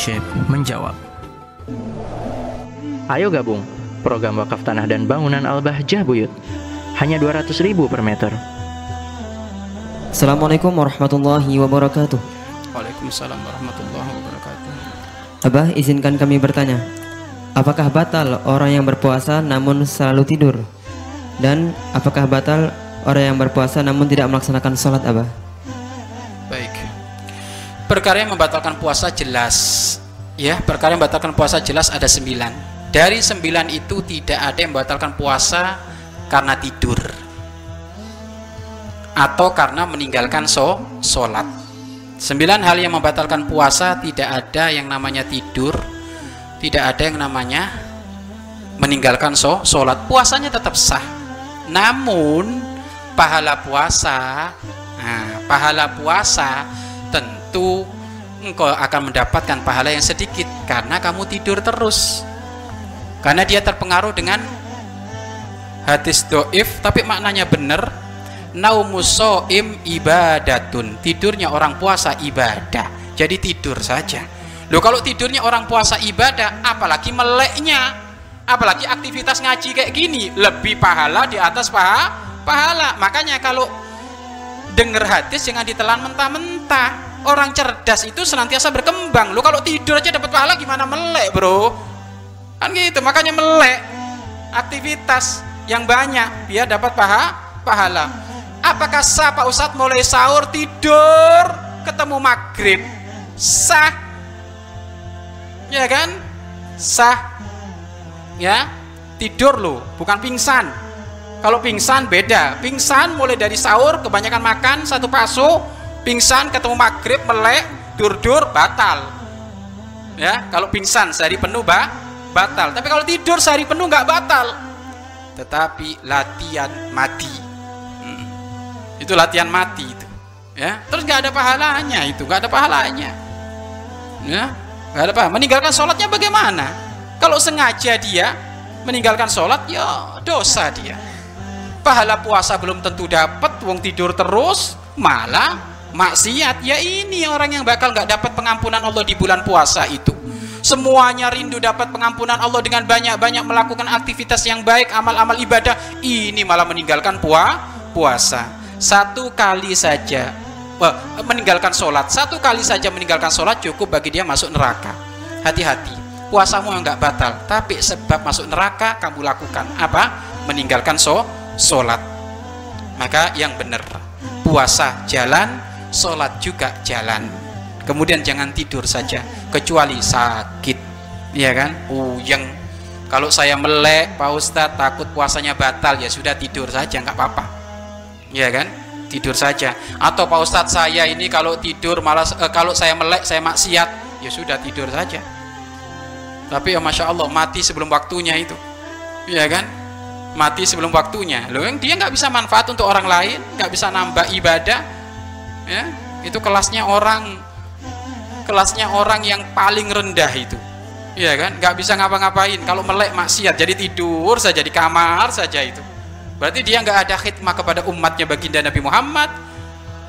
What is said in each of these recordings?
Syekh menjawab. Ayo gabung program wakaf tanah dan bangunan Al-Bahjah Buyut. Hanya 200 ribu per meter. Assalamualaikum warahmatullahi wabarakatuh. Waalaikumsalam warahmatullahi wabarakatuh. Abah, izinkan kami bertanya. Apakah batal orang yang berpuasa namun selalu tidur? Dan apakah batal orang yang berpuasa namun tidak melaksanakan sholat, Abah? Perkara yang membatalkan puasa jelas. Ya, perkara yang membatalkan puasa jelas ada sembilan. Dari sembilan itu tidak ada yang membatalkan puasa karena tidur atau karena meninggalkan so, sholat. Sembilan hal yang membatalkan puasa tidak ada yang namanya tidur, tidak ada yang namanya meninggalkan so, sholat. Puasanya tetap sah. Namun pahala puasa, nah, pahala puasa tentu engkau akan mendapatkan pahala yang sedikit karena kamu tidur terus. Karena dia terpengaruh dengan hadis doif tapi maknanya benar. Naumusoim ibadatun. Tidurnya orang puasa ibadah. Jadi tidur saja. Loh kalau tidurnya orang puasa ibadah apalagi meleknya apalagi aktivitas ngaji kayak gini lebih pahala di atas paha, pahala. Makanya kalau dengar hadis jangan ditelan mentah-mentah. Orang cerdas itu senantiasa berkembang. Lo kalau tidur aja dapat pahala gimana? Melek bro. Kan gitu makanya melek. Aktivitas yang banyak biar dapat paha pahala. Apakah sah Pak Ustadz? Mulai sahur tidur ketemu maghrib. Sah. Ya kan? Sah. Ya? Tidur loh bukan pingsan kalau pingsan beda. Pingsan mulai dari sahur kebanyakan makan satu pasu pingsan ketemu maghrib melek dur-dur batal. Ya kalau pingsan sehari penuh bah, batal. Tapi kalau tidur sehari penuh nggak batal. Tetapi latihan mati. Hmm. itu latihan mati itu. Ya terus nggak ada pahalanya itu nggak ada pahalanya. Ya nggak ada pahala. Meninggalkan sholatnya bagaimana? Kalau sengaja dia meninggalkan sholat ya dosa dia pahala puasa belum tentu dapat wong tidur terus malah maksiat. Ya ini orang yang bakal nggak dapat pengampunan Allah di bulan puasa itu. Semuanya rindu dapat pengampunan Allah dengan banyak-banyak melakukan aktivitas yang baik, amal-amal ibadah, ini malah meninggalkan pua, puasa. Satu kali saja. Meninggalkan sholat, satu kali saja meninggalkan sholat cukup bagi dia masuk neraka. Hati-hati, puasamu nggak batal, tapi sebab masuk neraka kamu lakukan. Apa? Meninggalkan so, sholat. Maka yang benar, puasa jalan, sholat juga jalan. Kemudian jangan tidur saja kecuali sakit ya kan? Uyeng. Kalau saya melek Pak Ustadz takut puasanya batal ya sudah tidur saja nggak apa-apa. Ya kan? Tidur saja. Atau Pak Ustadz saya ini kalau tidur malah eh, kalau saya melek saya maksiat ya sudah tidur saja. Tapi ya Masya Allah mati sebelum waktunya itu. Ya kan mati sebelum waktunya loh yang dia nggak bisa manfaat untuk orang lain nggak bisa nambah ibadah ya itu kelasnya orang kelasnya orang yang paling rendah itu Iya kan, nggak bisa ngapa-ngapain. Kalau melek maksiat, jadi tidur saja di kamar saja itu. Berarti dia nggak ada khidmah kepada umatnya baginda Nabi Muhammad.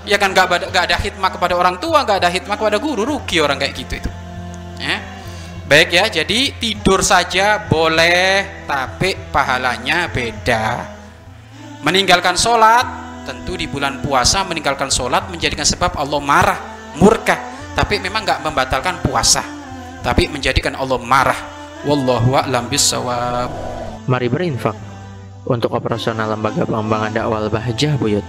Ya kan nggak ada khidmah kepada orang tua, nggak ada khidmah kepada guru, rugi orang kayak gitu itu. Ya. Baik ya, jadi tidur saja boleh, tapi pahalanya beda. Meninggalkan sholat, tentu di bulan puasa meninggalkan sholat menjadikan sebab Allah marah, murka. Tapi memang nggak membatalkan puasa tapi menjadikan Allah marah. Wallahu a'lam bissawab. Mari berinfak untuk operasional lembaga pengembangan dakwah Bahjah Buyut